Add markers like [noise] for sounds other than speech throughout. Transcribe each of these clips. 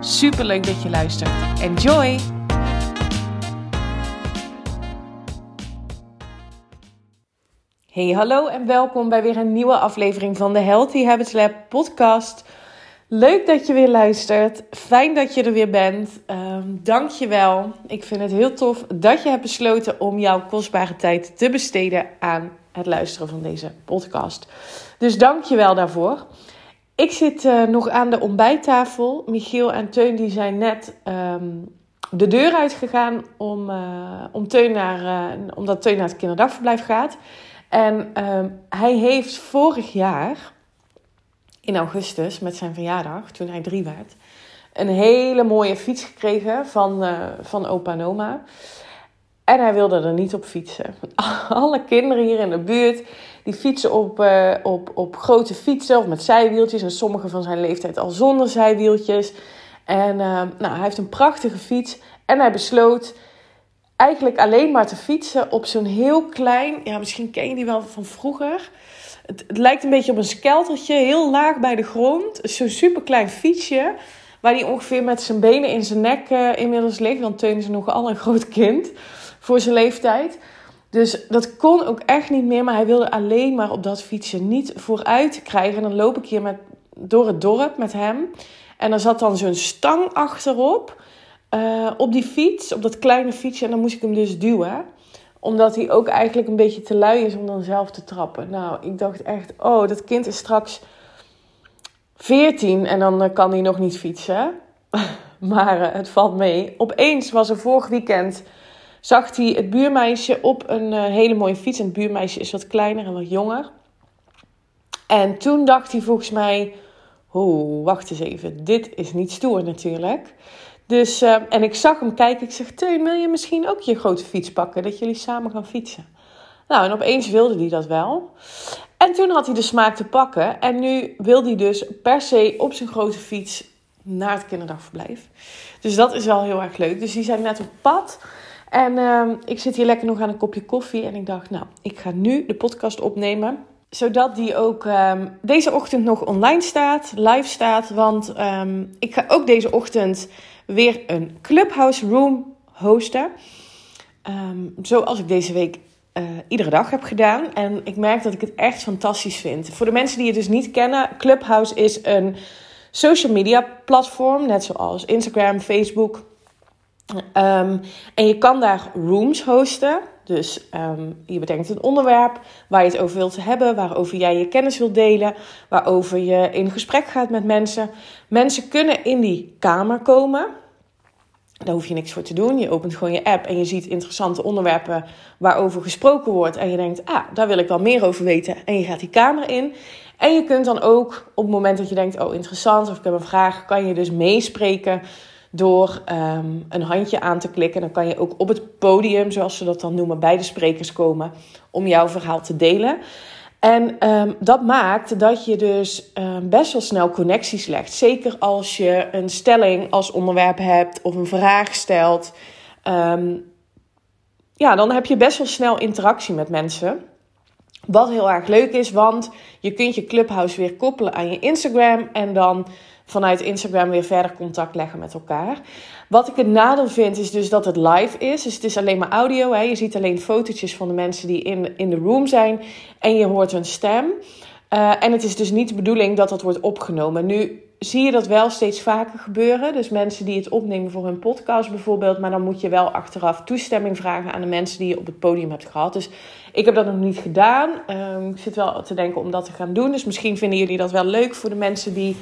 Super leuk dat je luistert. Enjoy! Hey, hallo en welkom bij weer een nieuwe aflevering van de Healthy Habits Lab podcast. Leuk dat je weer luistert. Fijn dat je er weer bent. Um, Dank je wel. Ik vind het heel tof dat je hebt besloten om jouw kostbare tijd te besteden aan het luisteren van deze podcast. Dus dank je wel daarvoor. Ik zit uh, nog aan de ontbijttafel. Michiel en Teun die zijn net um, de deur uitgegaan om, uh, om Teun naar, uh, omdat Teun naar het kinderdagverblijf gaat. En um, hij heeft vorig jaar, in augustus, met zijn verjaardag, toen hij drie werd, een hele mooie fiets gekregen van, van opa en oma. En hij wilde er niet op fietsen. [laughs] Alle kinderen hier in de buurt die fietsen op, uh, op, op grote fietsen of met zijwieltjes. En sommige van zijn leeftijd al zonder zijwieltjes. En uh, nou, hij heeft een prachtige fiets. En hij besloot eigenlijk alleen maar te fietsen op zo'n heel klein... Ja, misschien ken je die wel van vroeger. Het, lijkt een beetje op een skeltertje, heel laag bij de grond. Zo'n super klein fietsje waar hij ongeveer met zijn benen in zijn nek uh, inmiddels ligt. Want Teun is nogal een groot kind voor zijn leeftijd. Dus dat kon ook echt niet meer. Maar hij wilde alleen maar op dat fietsje niet vooruit krijgen. En dan loop ik hier met, door het dorp met hem. En er zat dan zo'n stang achterop. Uh, op die fiets, op dat kleine fietsje. En dan moest ik hem dus duwen. Omdat hij ook eigenlijk een beetje te lui is om dan zelf te trappen. Nou, ik dacht echt, oh, dat kind is straks 14 en dan kan hij nog niet fietsen. [laughs] maar uh, het valt mee. Opeens was er vorig weekend zag hij het buurmeisje op een uh, hele mooie fiets. En het buurmeisje is wat kleiner en wat jonger. En toen dacht hij volgens mij: Oh, wacht eens even. Dit is niet stoer natuurlijk. Dus, uh, en ik zag hem kijken. Ik zeg: Teun, wil je misschien ook je grote fiets pakken? Dat jullie samen gaan fietsen. Nou, en opeens wilde hij dat wel. En toen had hij de smaak te pakken. En nu wil hij dus per se op zijn grote fiets naar het kinderdagverblijf. Dus dat is wel heel erg leuk. Dus die zijn net op pad. En uh, ik zit hier lekker nog aan een kopje koffie. En ik dacht, nou, ik ga nu de podcast opnemen. Zodat die ook um, deze ochtend nog online staat, live staat. Want um, ik ga ook deze ochtend weer een Clubhouse Room hosten. Zoals ik deze week uh, iedere dag heb gedaan. En ik merk dat ik het echt fantastisch vind. Voor de mensen die het dus niet kennen, Clubhouse is een social media platform. Net zoals Instagram, Facebook, Um, en je kan daar rooms hosten. Dus um, je bedenkt een onderwerp waar je het over wilt hebben, waarover jij je kennis wilt delen, waarover je in gesprek gaat met mensen. Mensen kunnen in die kamer komen. Daar hoef je niks voor te doen. Je opent gewoon je app en je ziet interessante onderwerpen waarover gesproken wordt. En je denkt, ah, daar wil ik wel meer over weten. En je gaat die kamer in. En je kunt dan ook op het moment dat je denkt, oh interessant, of ik heb een vraag, kan je dus meespreken door um, een handje aan te klikken. Dan kan je ook op het podium, zoals ze dat dan noemen, bij de sprekers komen om jouw verhaal te delen. En um, dat maakt dat je dus um, best wel snel connecties legt. Zeker als je een stelling als onderwerp hebt of een vraag stelt. ja, dan heb je best wel snel interactie met mensen. Wat heel erg leuk is, want je kunt je Clubhouse weer koppelen aan je Instagram. En dan vanuit Instagram weer verder contact leggen met elkaar. Wat ik het nadeel vind is dus dat het live is. Dus het is alleen maar audio. Hè. Je ziet alleen fotootjes van de mensen die in, in de room zijn. En je hoort hun stem. Uh, en het is dus niet de bedoeling dat dat wordt opgenomen. Nu zie je dat wel steeds vaker gebeuren. Dus mensen die het opnemen voor hun podcast bijvoorbeeld. Maar dan moet je wel achteraf toestemming vragen aan de mensen die je op het podium hebt gehad. Dus ik heb dat nog niet gedaan. Uh, ik zit wel te denken om dat te gaan doen. Dus misschien vinden jullie dat wel leuk voor de mensen die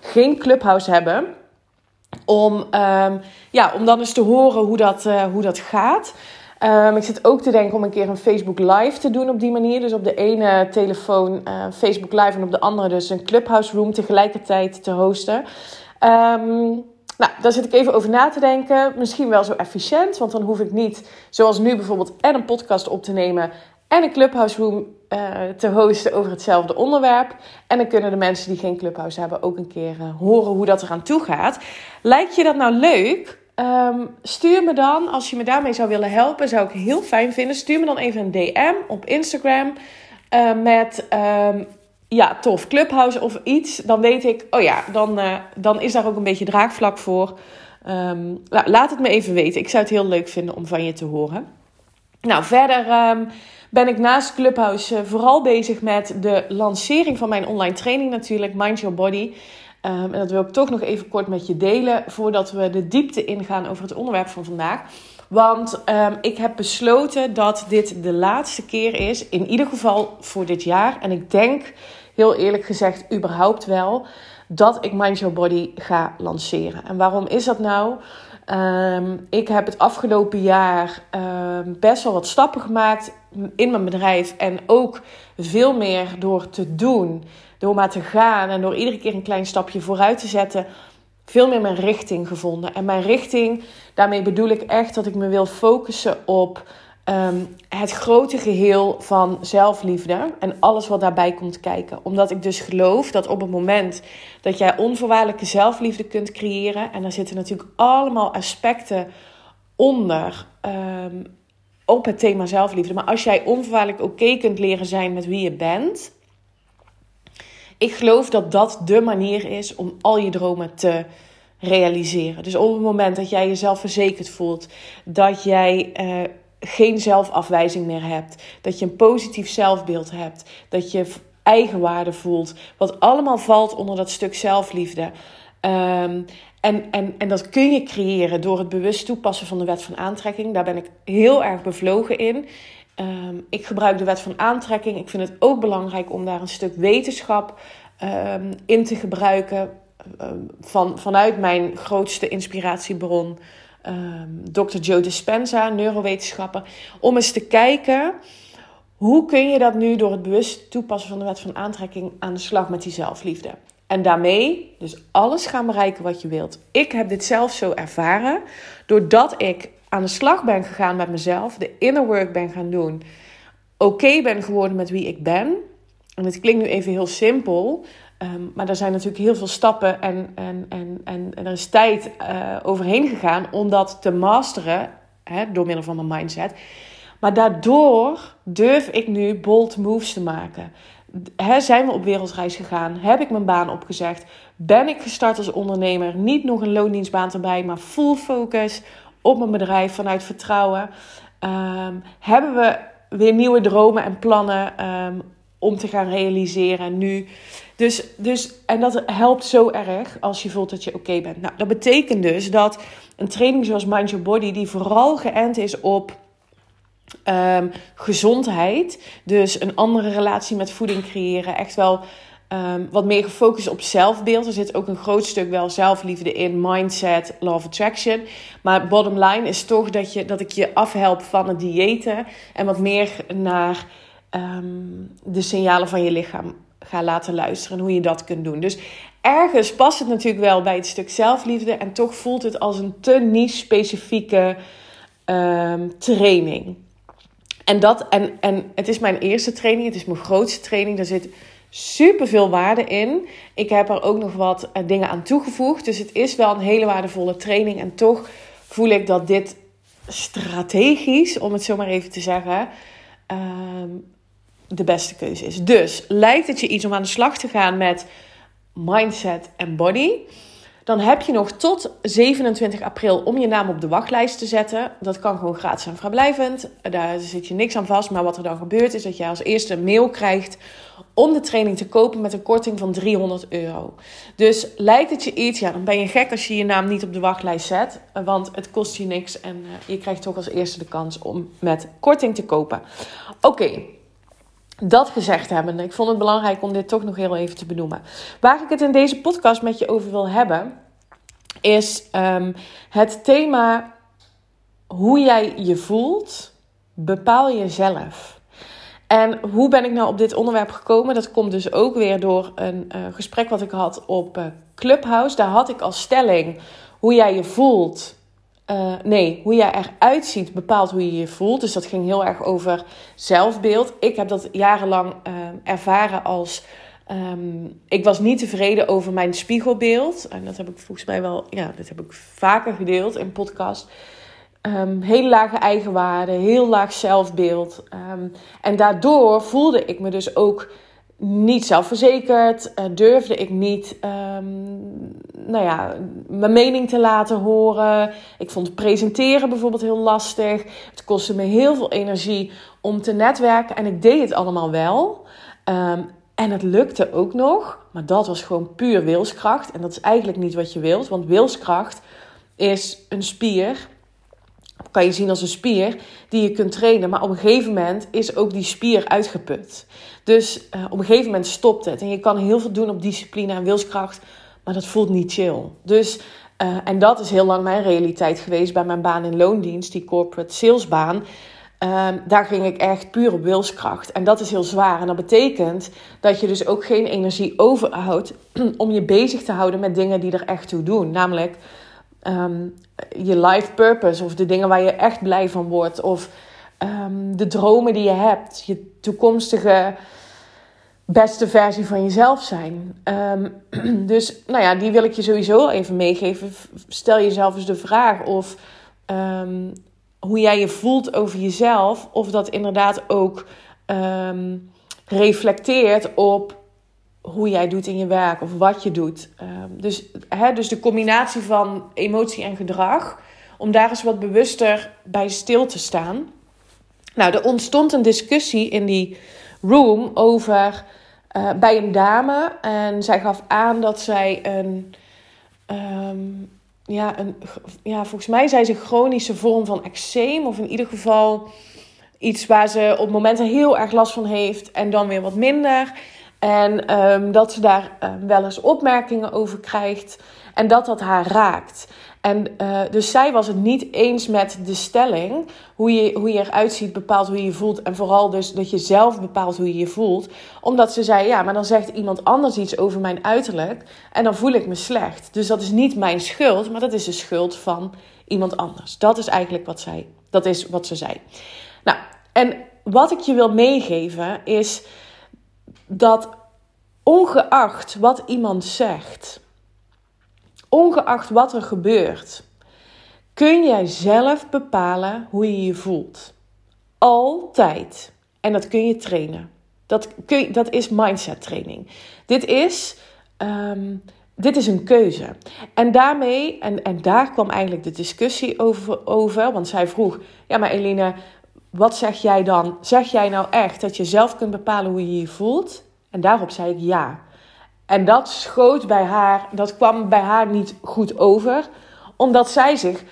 geen clubhouse hebben. Om, um, ja, om dan eens te horen hoe dat, uh, hoe dat gaat. Um, ik zit ook te denken om een keer een Facebook Live te doen op die manier. Dus op de ene telefoon uh, Facebook Live en op de andere dus een Clubhouse Room tegelijkertijd te hosten. Um, Nou, daar zit ik even over na te denken. Misschien wel zo efficiënt, want dan hoef ik niet, zoals nu bijvoorbeeld, en een podcast op te nemen en een Clubhouse Room uh, te hosten over hetzelfde onderwerp. En dan kunnen de mensen die geen Clubhouse hebben ook een keer uh, horen hoe dat eraan toe gaat. Lijkt je dat nou leuk? Um, stuur me dan, als je me daarmee zou willen helpen, zou ik heel fijn vinden. Stuur me dan even een DM op Instagram uh, met um, ja, tof Clubhouse of iets. Dan weet ik, oh ja, dan, dan is daar ook een beetje draagvlak voor. Um, laat het me even weten. Ik zou het heel leuk vinden om van je te horen. Nou, verder ben ik naast Clubhouse eh, vooral bezig met de lancering van mijn online training natuurlijk, Mind Your Body. Um, en dat wil ik toch nog even kort met je delen voordat we de diepte ingaan over het onderwerp van vandaag. Want um, ik heb besloten dat dit de laatste keer is, in ieder geval voor dit jaar. En ik denk, heel eerlijk gezegd, überhaupt wel, dat ik Mind Your Body ga lanceren. En waarom is dat nou? Um, ik heb het afgelopen jaar best wel wat stappen gemaakt in mijn bedrijf. En ook veel meer door te doen, door maar te gaan en door iedere keer een klein stapje vooruit te zetten. Veel meer mijn richting gevonden. En mijn richting, daarmee bedoel ik echt dat ik me wil focussen op um, het grote geheel van zelfliefde en alles wat daarbij komt kijken. Omdat ik dus geloof dat op het moment dat jij onvoorwaardelijke zelfliefde kunt creëren, en daar zitten natuurlijk allemaal aspecten onder um, op het thema zelfliefde. Maar als jij onvoorwaardelijk oké kunt leren zijn met wie je bent, ik geloof dat dat de manier is om al je dromen te realiseren. Dus op het moment dat jij jezelf verzekerd voelt, dat jij uh, geen zelfafwijzing meer hebt. Dat je een positief zelfbeeld hebt. Dat je eigenwaarde voelt. Wat allemaal valt onder dat stuk zelfliefde. Um, en, en, en dat kun je creëren door het bewust toepassen van de wet van aantrekking. Daar ben ik heel erg bevlogen in. Um, ik gebruik de wet van aantrekking. Ik vind het ook belangrijk om daar een stuk wetenschap um, in te gebruiken. van, vanuit mijn grootste inspiratiebron Dr. Joe Dispenza, neurowetenschapper, om eens te kijken hoe kun je dat nu door het bewust toepassen van de wet van aantrekking aan de slag met die zelfliefde. En daarmee dus alles gaan bereiken wat je wilt. Ik heb dit zelf zo ervaren doordat ik aan de slag ben gegaan met mezelf, de inner work ben gaan doen, oké ben geworden met wie ik ben. En het klinkt nu even heel simpel, Um, maar er zijn natuurlijk heel veel stappen en, en, en, en, er is tijd uh, overheen gegaan om dat te masteren hè, door middel van mijn mindset. Maar daardoor durf ik nu bold moves te maken. He, zijn we op wereldreis gegaan? Heb ik mijn baan opgezegd? Ben ik gestart als ondernemer? Niet nog een loondienstbaan erbij, maar full focus op mijn bedrijf vanuit vertrouwen. Um, hebben we weer nieuwe dromen en plannen um, om te gaan realiseren nu? Dus, dus, en dat helpt zo erg als je voelt dat je oké bent. Nou, dat betekent dus dat een training zoals Mind Your Body, die vooral geënt is op um, gezondheid, dus een andere relatie met voeding creëren, echt wel um, wat meer gefocust op zelfbeeld. Er zit ook een groot stuk wel zelfliefde in, mindset, law attraction. Maar bottom line is toch dat, je, dat ik je afhelp van het diëten en wat meer naar um, de signalen van je lichaam ga laten luisteren en hoe je dat kunt doen. Dus ergens past het natuurlijk wel bij het stuk zelfliefde en toch voelt het als een te niche specifieke um, training. En, dat, en, en het is mijn eerste training, het is mijn grootste training. Daar zit super veel waarde in. Ik heb er ook nog wat uh, dingen aan toegevoegd. Dus het is wel een hele waardevolle training. En toch voel ik dat dit strategisch, om het zo maar even te zeggen, um, de beste keuze is. Dus lijkt het je iets om aan de slag te gaan met mindset en body, dan heb je nog tot 27 april om je naam op de wachtlijst te zetten. Dat kan gewoon gratis en vrijblijvend. Daar zit je niks aan vast. Maar wat er dan gebeurt is dat je als eerste een mail krijgt om de training te kopen met een korting van 300 euro. Dus lijkt het je iets, ja, dan ben je gek als je je naam niet op de wachtlijst zet. Want het kost je niks en eh, je krijgt toch als eerste de kans om met korting te kopen. Oké, dat gezegd hebben, ik vond het belangrijk om dit toch nog heel even te benoemen. Waar ik het in deze podcast met je over wil hebben, is um, het thema hoe jij je voelt, bepaal jezelf. En hoe ben ik nou op dit onderwerp gekomen? Dat komt dus ook weer door een uh, gesprek wat ik had op uh, Clubhouse. Daar had ik als stelling hoe jij je voelt. Uh, nee, hoe jij eruit ziet bepaalt hoe je je voelt. Dus dat ging heel erg over zelfbeeld. Ik heb dat jarenlang uh, ervaren als. Um, ik was niet tevreden over mijn spiegelbeeld. En dat heb ik volgens mij wel, ja, dat heb ik vaker gedeeld in podcast. Um, heel lage eigenwaarde, heel laag zelfbeeld. Um, en daardoor voelde ik me dus ook niet zelfverzekerd, uh, durfde ik niet um, nou ja, mijn mening te laten horen. Ik vond presenteren bijvoorbeeld heel lastig. Het kostte me heel veel energie om te netwerken en ik deed het allemaal wel. Um, en het lukte ook nog, maar dat was gewoon puur wilskracht. En dat is eigenlijk niet wat je wilt, want wilskracht is een spier kan je zien als een spier die je kunt trainen. Maar op een gegeven moment is ook die spier uitgeput. Dus uh, op een gegeven moment stopt het. En je kan heel veel doen op discipline en wilskracht, maar dat voelt niet chill. Dus, uh, en dat is heel lang mijn realiteit geweest bij mijn baan in loondienst, die corporate salesbaan. Uh, daar ging ik echt puur op wilskracht. En dat is heel zwaar. En dat betekent dat je dus ook geen energie overhoudt [clears throat] om je bezig te houden met dingen die er echt toe doen. Namelijk um, je life purpose of de dingen waar je echt blij van wordt. Of um, de dromen die je hebt. Je toekomstige beste versie van jezelf zijn. Um, [clears throat] dus nou ja, die wil ik je sowieso even meegeven. Stel jezelf eens de vraag of hoe jij je voelt over jezelf, of dat inderdaad ook reflecteert op hoe jij doet in je werk of wat je doet. dus, hè, dus de combinatie van emotie en gedrag, om daar eens wat bewuster bij stil te staan. Nou, er ontstond een discussie in die room over uh, bij een dame. En zij gaf aan dat zij een. Um, ja, een, ja, volgens mij zei ze chronische vorm van eczeem. Of in ieder geval iets waar ze op momenten heel erg last van heeft en dan weer wat minder. En um, dat ze daar um, wel eens opmerkingen over krijgt en dat dat haar raakt. En uh, dus zij was het niet eens met de stelling. Hoe je, hoe je eruit ziet bepaalt hoe je je voelt. En vooral dus dat je zelf bepaalt hoe je je voelt. Omdat ze zei, ja, maar dan zegt iemand anders iets over mijn uiterlijk. En dan voel ik me slecht. Dus dat is niet mijn schuld, maar dat is de schuld van iemand anders. Dat is eigenlijk wat zij, dat is wat ze zei. Nou, en wat ik je wil meegeven is dat ongeacht wat iemand zegt Ongeacht wat er gebeurt, kun jij zelf bepalen hoe je je voelt. Altijd. En dat kun je trainen. Dat, kun je, dat is mindset training. Dit is, um, dit is een keuze. En daarmee, en, en daar kwam eigenlijk de discussie over, over. Want zij vroeg: Ja, maar Eline, wat zeg jij dan? Zeg jij nou echt dat je zelf kunt bepalen hoe je je voelt? En daarop zei ik ja. En dat schoot bij haar, dat kwam bij haar niet goed over, omdat zij zich,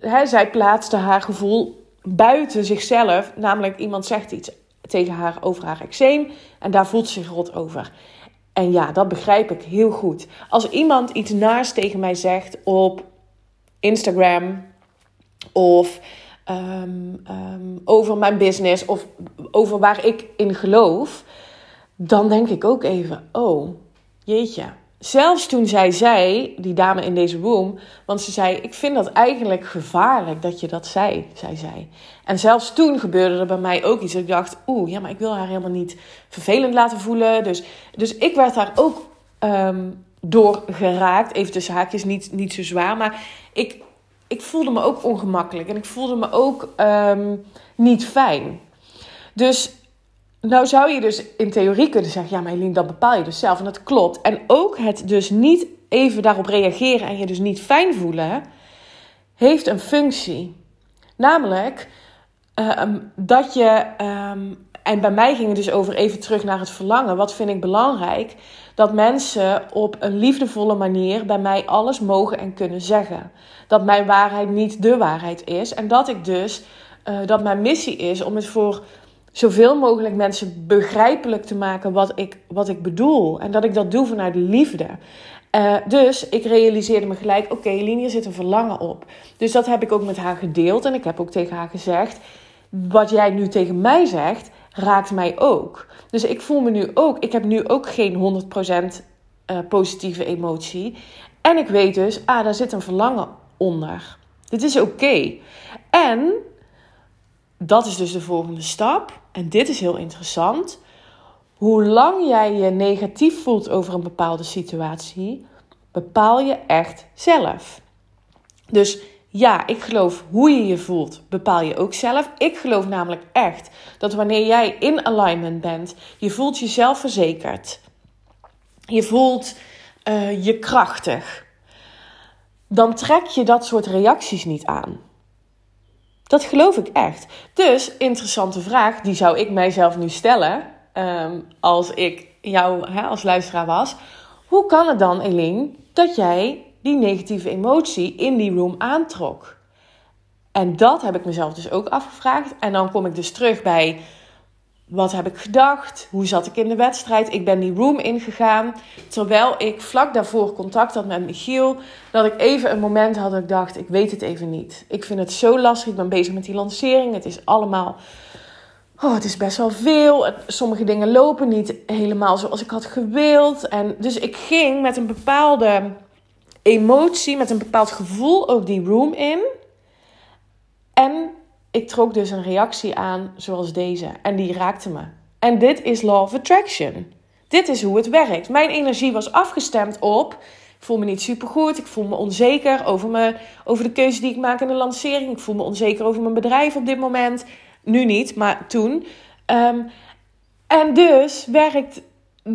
hè, zij plaatste haar gevoel buiten zichzelf. Namelijk, iemand zegt iets tegen haar over haar eczeem en daar voelt ze zich rot over. En ja, dat begrijp ik heel goed. Als iemand iets naast tegen mij zegt op Instagram of um, um, over mijn business of over waar ik in geloof, dan denk ik ook even: oh, Jeetje. Zelfs toen zij zei, die dame in deze room, want ze zei: Ik vind dat eigenlijk gevaarlijk dat je dat zei, zei zij. En zelfs toen gebeurde er bij mij ook iets. Ik dacht: Oeh, ja, maar ik wil haar helemaal niet vervelend laten voelen. Dus, dus ik werd daar ook um, door geraakt. Even tussen haakjes, niet, niet zo zwaar. Maar ik, ik voelde me ook ongemakkelijk en ik voelde me ook um, niet fijn. Dus nou zou je dus in theorie kunnen zeggen, ja maar Eline, dat bepaal je dus zelf. En dat klopt. En ook het dus niet even daarop reageren en je dus niet fijn voelen, heeft een functie. Namelijk um, dat je, um, en bij mij ging het dus over even terug naar het verlangen. Wat vind ik belangrijk? Dat mensen op een liefdevolle manier bij mij alles mogen en kunnen zeggen. Dat mijn waarheid niet de waarheid is. En dat ik dus, uh, dat mijn missie is om het voor zoveel mogelijk mensen begrijpelijk te maken wat ik, wat ik bedoel. En dat ik dat doe vanuit liefde. Uh, dus ik realiseerde me gelijk: oké, okay, Linie zit een verlangen op. Dus dat heb ik ook met haar gedeeld. En ik heb ook tegen haar gezegd: wat jij nu tegen mij zegt, raakt mij ook. Dus ik voel me nu ook, ik heb nu ook geen 100% uh, eh, positieve emotie. En ik weet dus, ah, daar zit een verlangen onder. Dit is oké. En dat is dus de volgende stap. En dit is heel interessant. Hoe lang jij je negatief voelt over een bepaalde situatie, bepaal je echt zelf. Dus ja, ik geloof hoe je je voelt, bepaal je ook zelf. Ik geloof namelijk echt dat wanneer jij in alignment bent, je voelt jezelf verzekerd. Je voelt uh, je krachtig. Dan trek je dat soort reacties niet aan. Dat geloof ik echt. Dus, interessante vraag, die zou ik mijzelf nu stellen. Um, als ik jou hè, als luisteraar was. Hoe kan het dan, Eline, dat jij die negatieve emotie in die room aantrok? En dat heb ik mezelf dus ook afgevraagd. En dan kom ik dus terug bij wat heb ik gedacht? Hoe zat ik in de wedstrijd? Ik ben die room ingegaan. Terwijl ik vlak daarvoor contact had met Michiel. Dat ik even een moment had dat ik dacht, ik weet het even niet. Ik vind het zo lastig. Ik ben bezig met die lancering. Het is allemaal... Oh, het is best wel veel. Sommige dingen lopen niet helemaal zoals ik had gewild. En dus ik ging met een bepaalde emotie, met een bepaald gevoel ook die room in. En ik trok dus een reactie aan zoals deze. En die raakte me. En dit is Law of Attraction. Dit is hoe het werkt. Mijn energie was afgestemd op. Ik voel me niet supergoed. Ik voel me onzeker over, me, over de keuze die ik maak in de lancering. Ik voel me onzeker over mijn bedrijf op dit moment. Nu niet, maar toen. Ehm, en dus werkt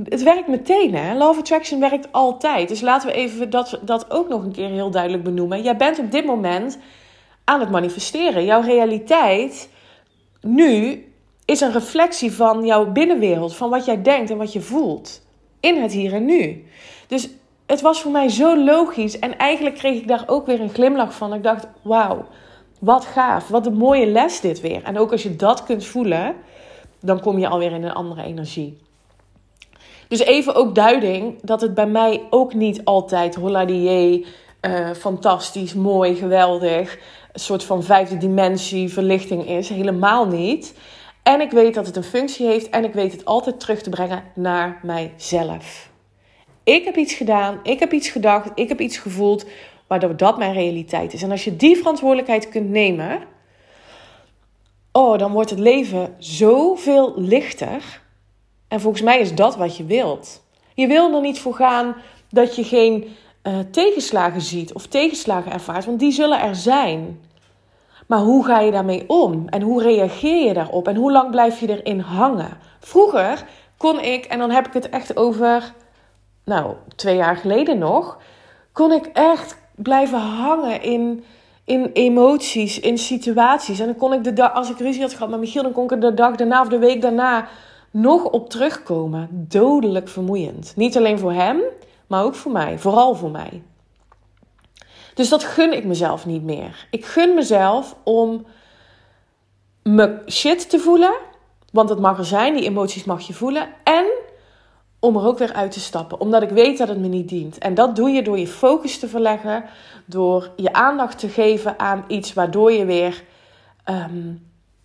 het werkt meteen, hè? Of Attraction werkt altijd. Dus laten we even dat, dat ook nog een keer heel duidelijk benoemen. Jij bent op dit moment aan het manifesteren. Jouw realiteit nu is een reflectie van jouw binnenwereld, van wat jij denkt en wat je voelt. In het hier en nu. Dus het was voor mij zo logisch. En eigenlijk kreeg ik daar ook weer een glimlach van. Ik dacht, wauw, wat gaaf. Wat een mooie les dit weer. En ook als je dat kunt voelen, dan kom je alweer in een andere energie. Dus even ook duiding dat het bij mij ook niet altijd holla die uh, fantastisch, mooi, geweldig een soort van vijfde dimensie verlichting is. Helemaal niet. En ik weet dat het een functie heeft en ik weet het altijd terug te brengen naar mijzelf. Ik heb iets gedaan, ik heb iets gedacht, ik heb iets gevoeld, waardoor dat mijn realiteit is. En als je die verantwoordelijkheid kunt nemen, oh, dan wordt het leven zoveel lichter. En volgens mij is dat wat je wilt. Je wil er niet voor gaan dat je geen uh, tegenslagen ziet of tegenslagen ervaart, want die zullen er zijn. Maar hoe ga je daarmee om? En hoe reageer je daarop? En hoe lang blijf je erin hangen? Vroeger kon ik, en dan heb ik het echt over, nou, twee jaar geleden nog, kon ik echt blijven hangen in, in emoties, in situaties. En dan kon ik de dag, als ik ruzie had gehad met Michiel, dan kon ik de dag daarna of de week daarna nog op terugkomen. Dodelijk vermoeiend. Niet alleen voor hem, maar ook voor mij. Vooral voor mij. Dus dat gun ik mezelf niet meer. Ik gun mezelf om me shit te voelen. Want het mag er zijn, die emoties mag je voelen. En om er ook weer uit te stappen. Omdat ik weet dat het me niet dient. En dat doe je door je focus te verleggen. Door je aandacht te geven aan iets waardoor je weer ehm,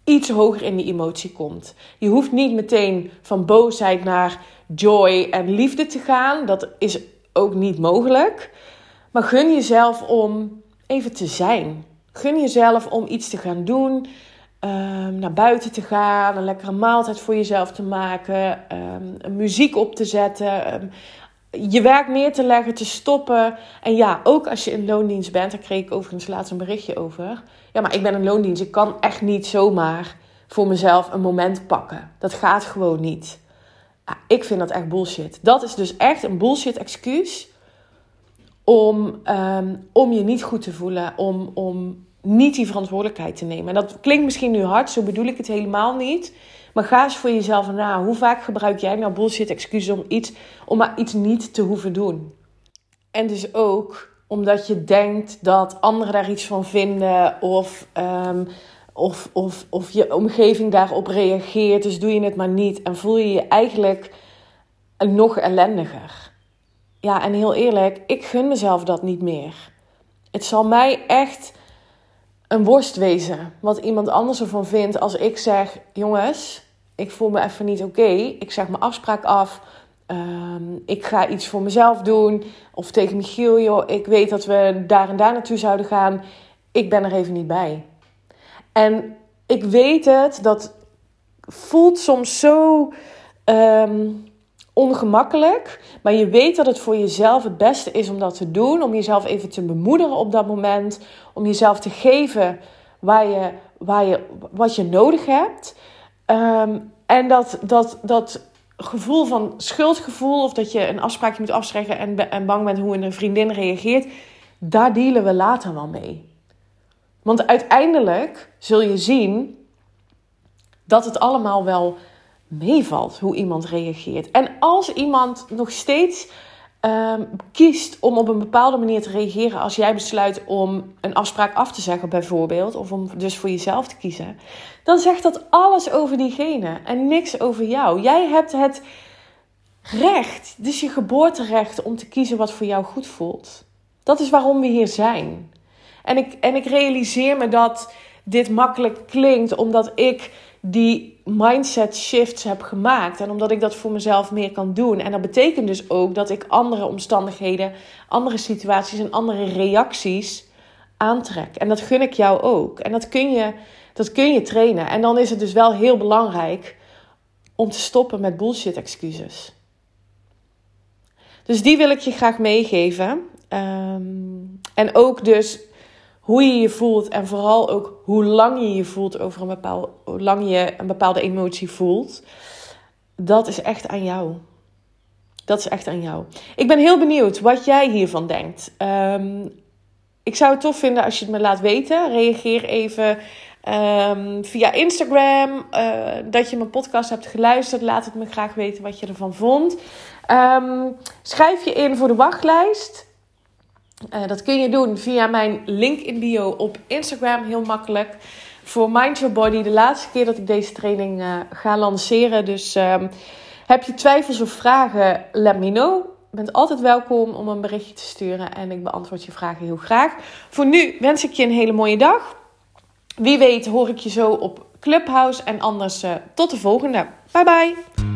iets hoger in die emotie komt. Je hoeft niet meteen van boosheid naar joy en liefde te gaan. Dat is ook niet mogelijk. Maar gun jezelf om even te zijn. Gun jezelf om iets te gaan doen. Um, naar buiten te gaan. Een lekkere maaltijd voor jezelf te maken. Um, muziek op te zetten. Um, je werk neer te leggen, te stoppen. En ja, ook als je in loondienst bent. Daar kreeg ik overigens laatst een berichtje over. Ja, maar ik ben in loondienst. Ik kan echt niet zomaar voor mezelf een moment pakken. Dat gaat gewoon niet. ik vind dat echt bullshit. Dat is dus echt een bullshit excuus om, um, om je niet goed te voelen, om, om niet die verantwoordelijkheid te nemen. En dat klinkt misschien nu hard, zo bedoel ik het helemaal niet. Maar ga eens voor jezelf na. Hoe vaak gebruik jij nou bullshit excuses om, iets, om maar iets niet te hoeven doen? En dus ook omdat je denkt dat anderen daar iets van vinden of, um, of, of, of je omgeving daarop reageert. Dus doe je het maar niet en voel je je eigenlijk nog ellendiger. Ja, en heel eerlijk, ik gun mezelf dat niet meer. Het zal mij echt een worst wezen wat iemand anders ervan vindt als ik zeg: jongens, ik voel me even niet oké. Ik zeg mijn afspraak af ehm, ik ga iets voor mezelf doen. Of tegen Michiel, joh, ik weet dat we daar en daar naartoe zouden gaan. Ik ben er even niet bij. En ik weet het, dat voelt soms zo ehm, ongemakkelijk. Maar je weet dat het voor jezelf het beste is om dat te doen. Om jezelf even te bemoedigen op dat moment. Om jezelf te geven waar je, waar je, wat je nodig hebt. Ehm, en dat, dat, dat gevoel van schuldgevoel, of dat je een afspraakje moet afzeggen en, en bang bent hoe een vriendin reageert, daar dealen we later wel mee. Want uiteindelijk zul je zien dat het allemaal wel meevalt hoe iemand reageert. En als iemand nog steeds Ehm, kiest om op een bepaalde manier te reageren als jij besluit om een afspraak af te zeggen, bijvoorbeeld, of om dus voor jezelf te kiezen, dan zegt dat alles over diegene en niks over jou. Jij hebt het recht, dus je geboorterecht, om te kiezen wat voor jou goed voelt. Dat is waarom we hier zijn. En ik, en ik realiseer me dat dit makkelijk klinkt, omdat ik die mindset shifts heb gemaakt. En omdat ik dat voor mezelf meer kan doen. En dat betekent dus ook dat ik andere omstandigheden, andere situaties en andere reacties aantrek. En dat gun ik jou ook. En dat kun je, dat kun je trainen. En dan is het dus wel heel belangrijk om te stoppen met bullshit excuses. Dus die wil ik je graag meegeven. Ehm, en ook dus hoe je je voelt en vooral ook hoe lang je je voelt over een bepaalde, hoe lang je een bepaalde emotie voelt, dat is echt aan jou. Dat is echt aan jou. Ik ben heel benieuwd wat jij hiervan denkt. Um, ik zou het tof vinden als je het me laat weten. Reageer even um, via Instagram uh, dat je mijn podcast hebt geluisterd. Laat het me graag weten wat je ervan vond. Um, schrijf je in voor de wachtlijst. Uh, dat kun je doen via mijn link in bio op Instagram, heel makkelijk. Voor Mind Your Body, de laatste keer dat ik deze training uh, ga lanceren. Dus uh, heb je twijfels of vragen, let me know. Je bent altijd welkom om een berichtje te sturen en ik beantwoord je vragen heel graag. Voor nu wens ik je een hele mooie dag. Wie weet hoor ik je zo op Clubhouse en anders uh, tot de volgende. Bye bye!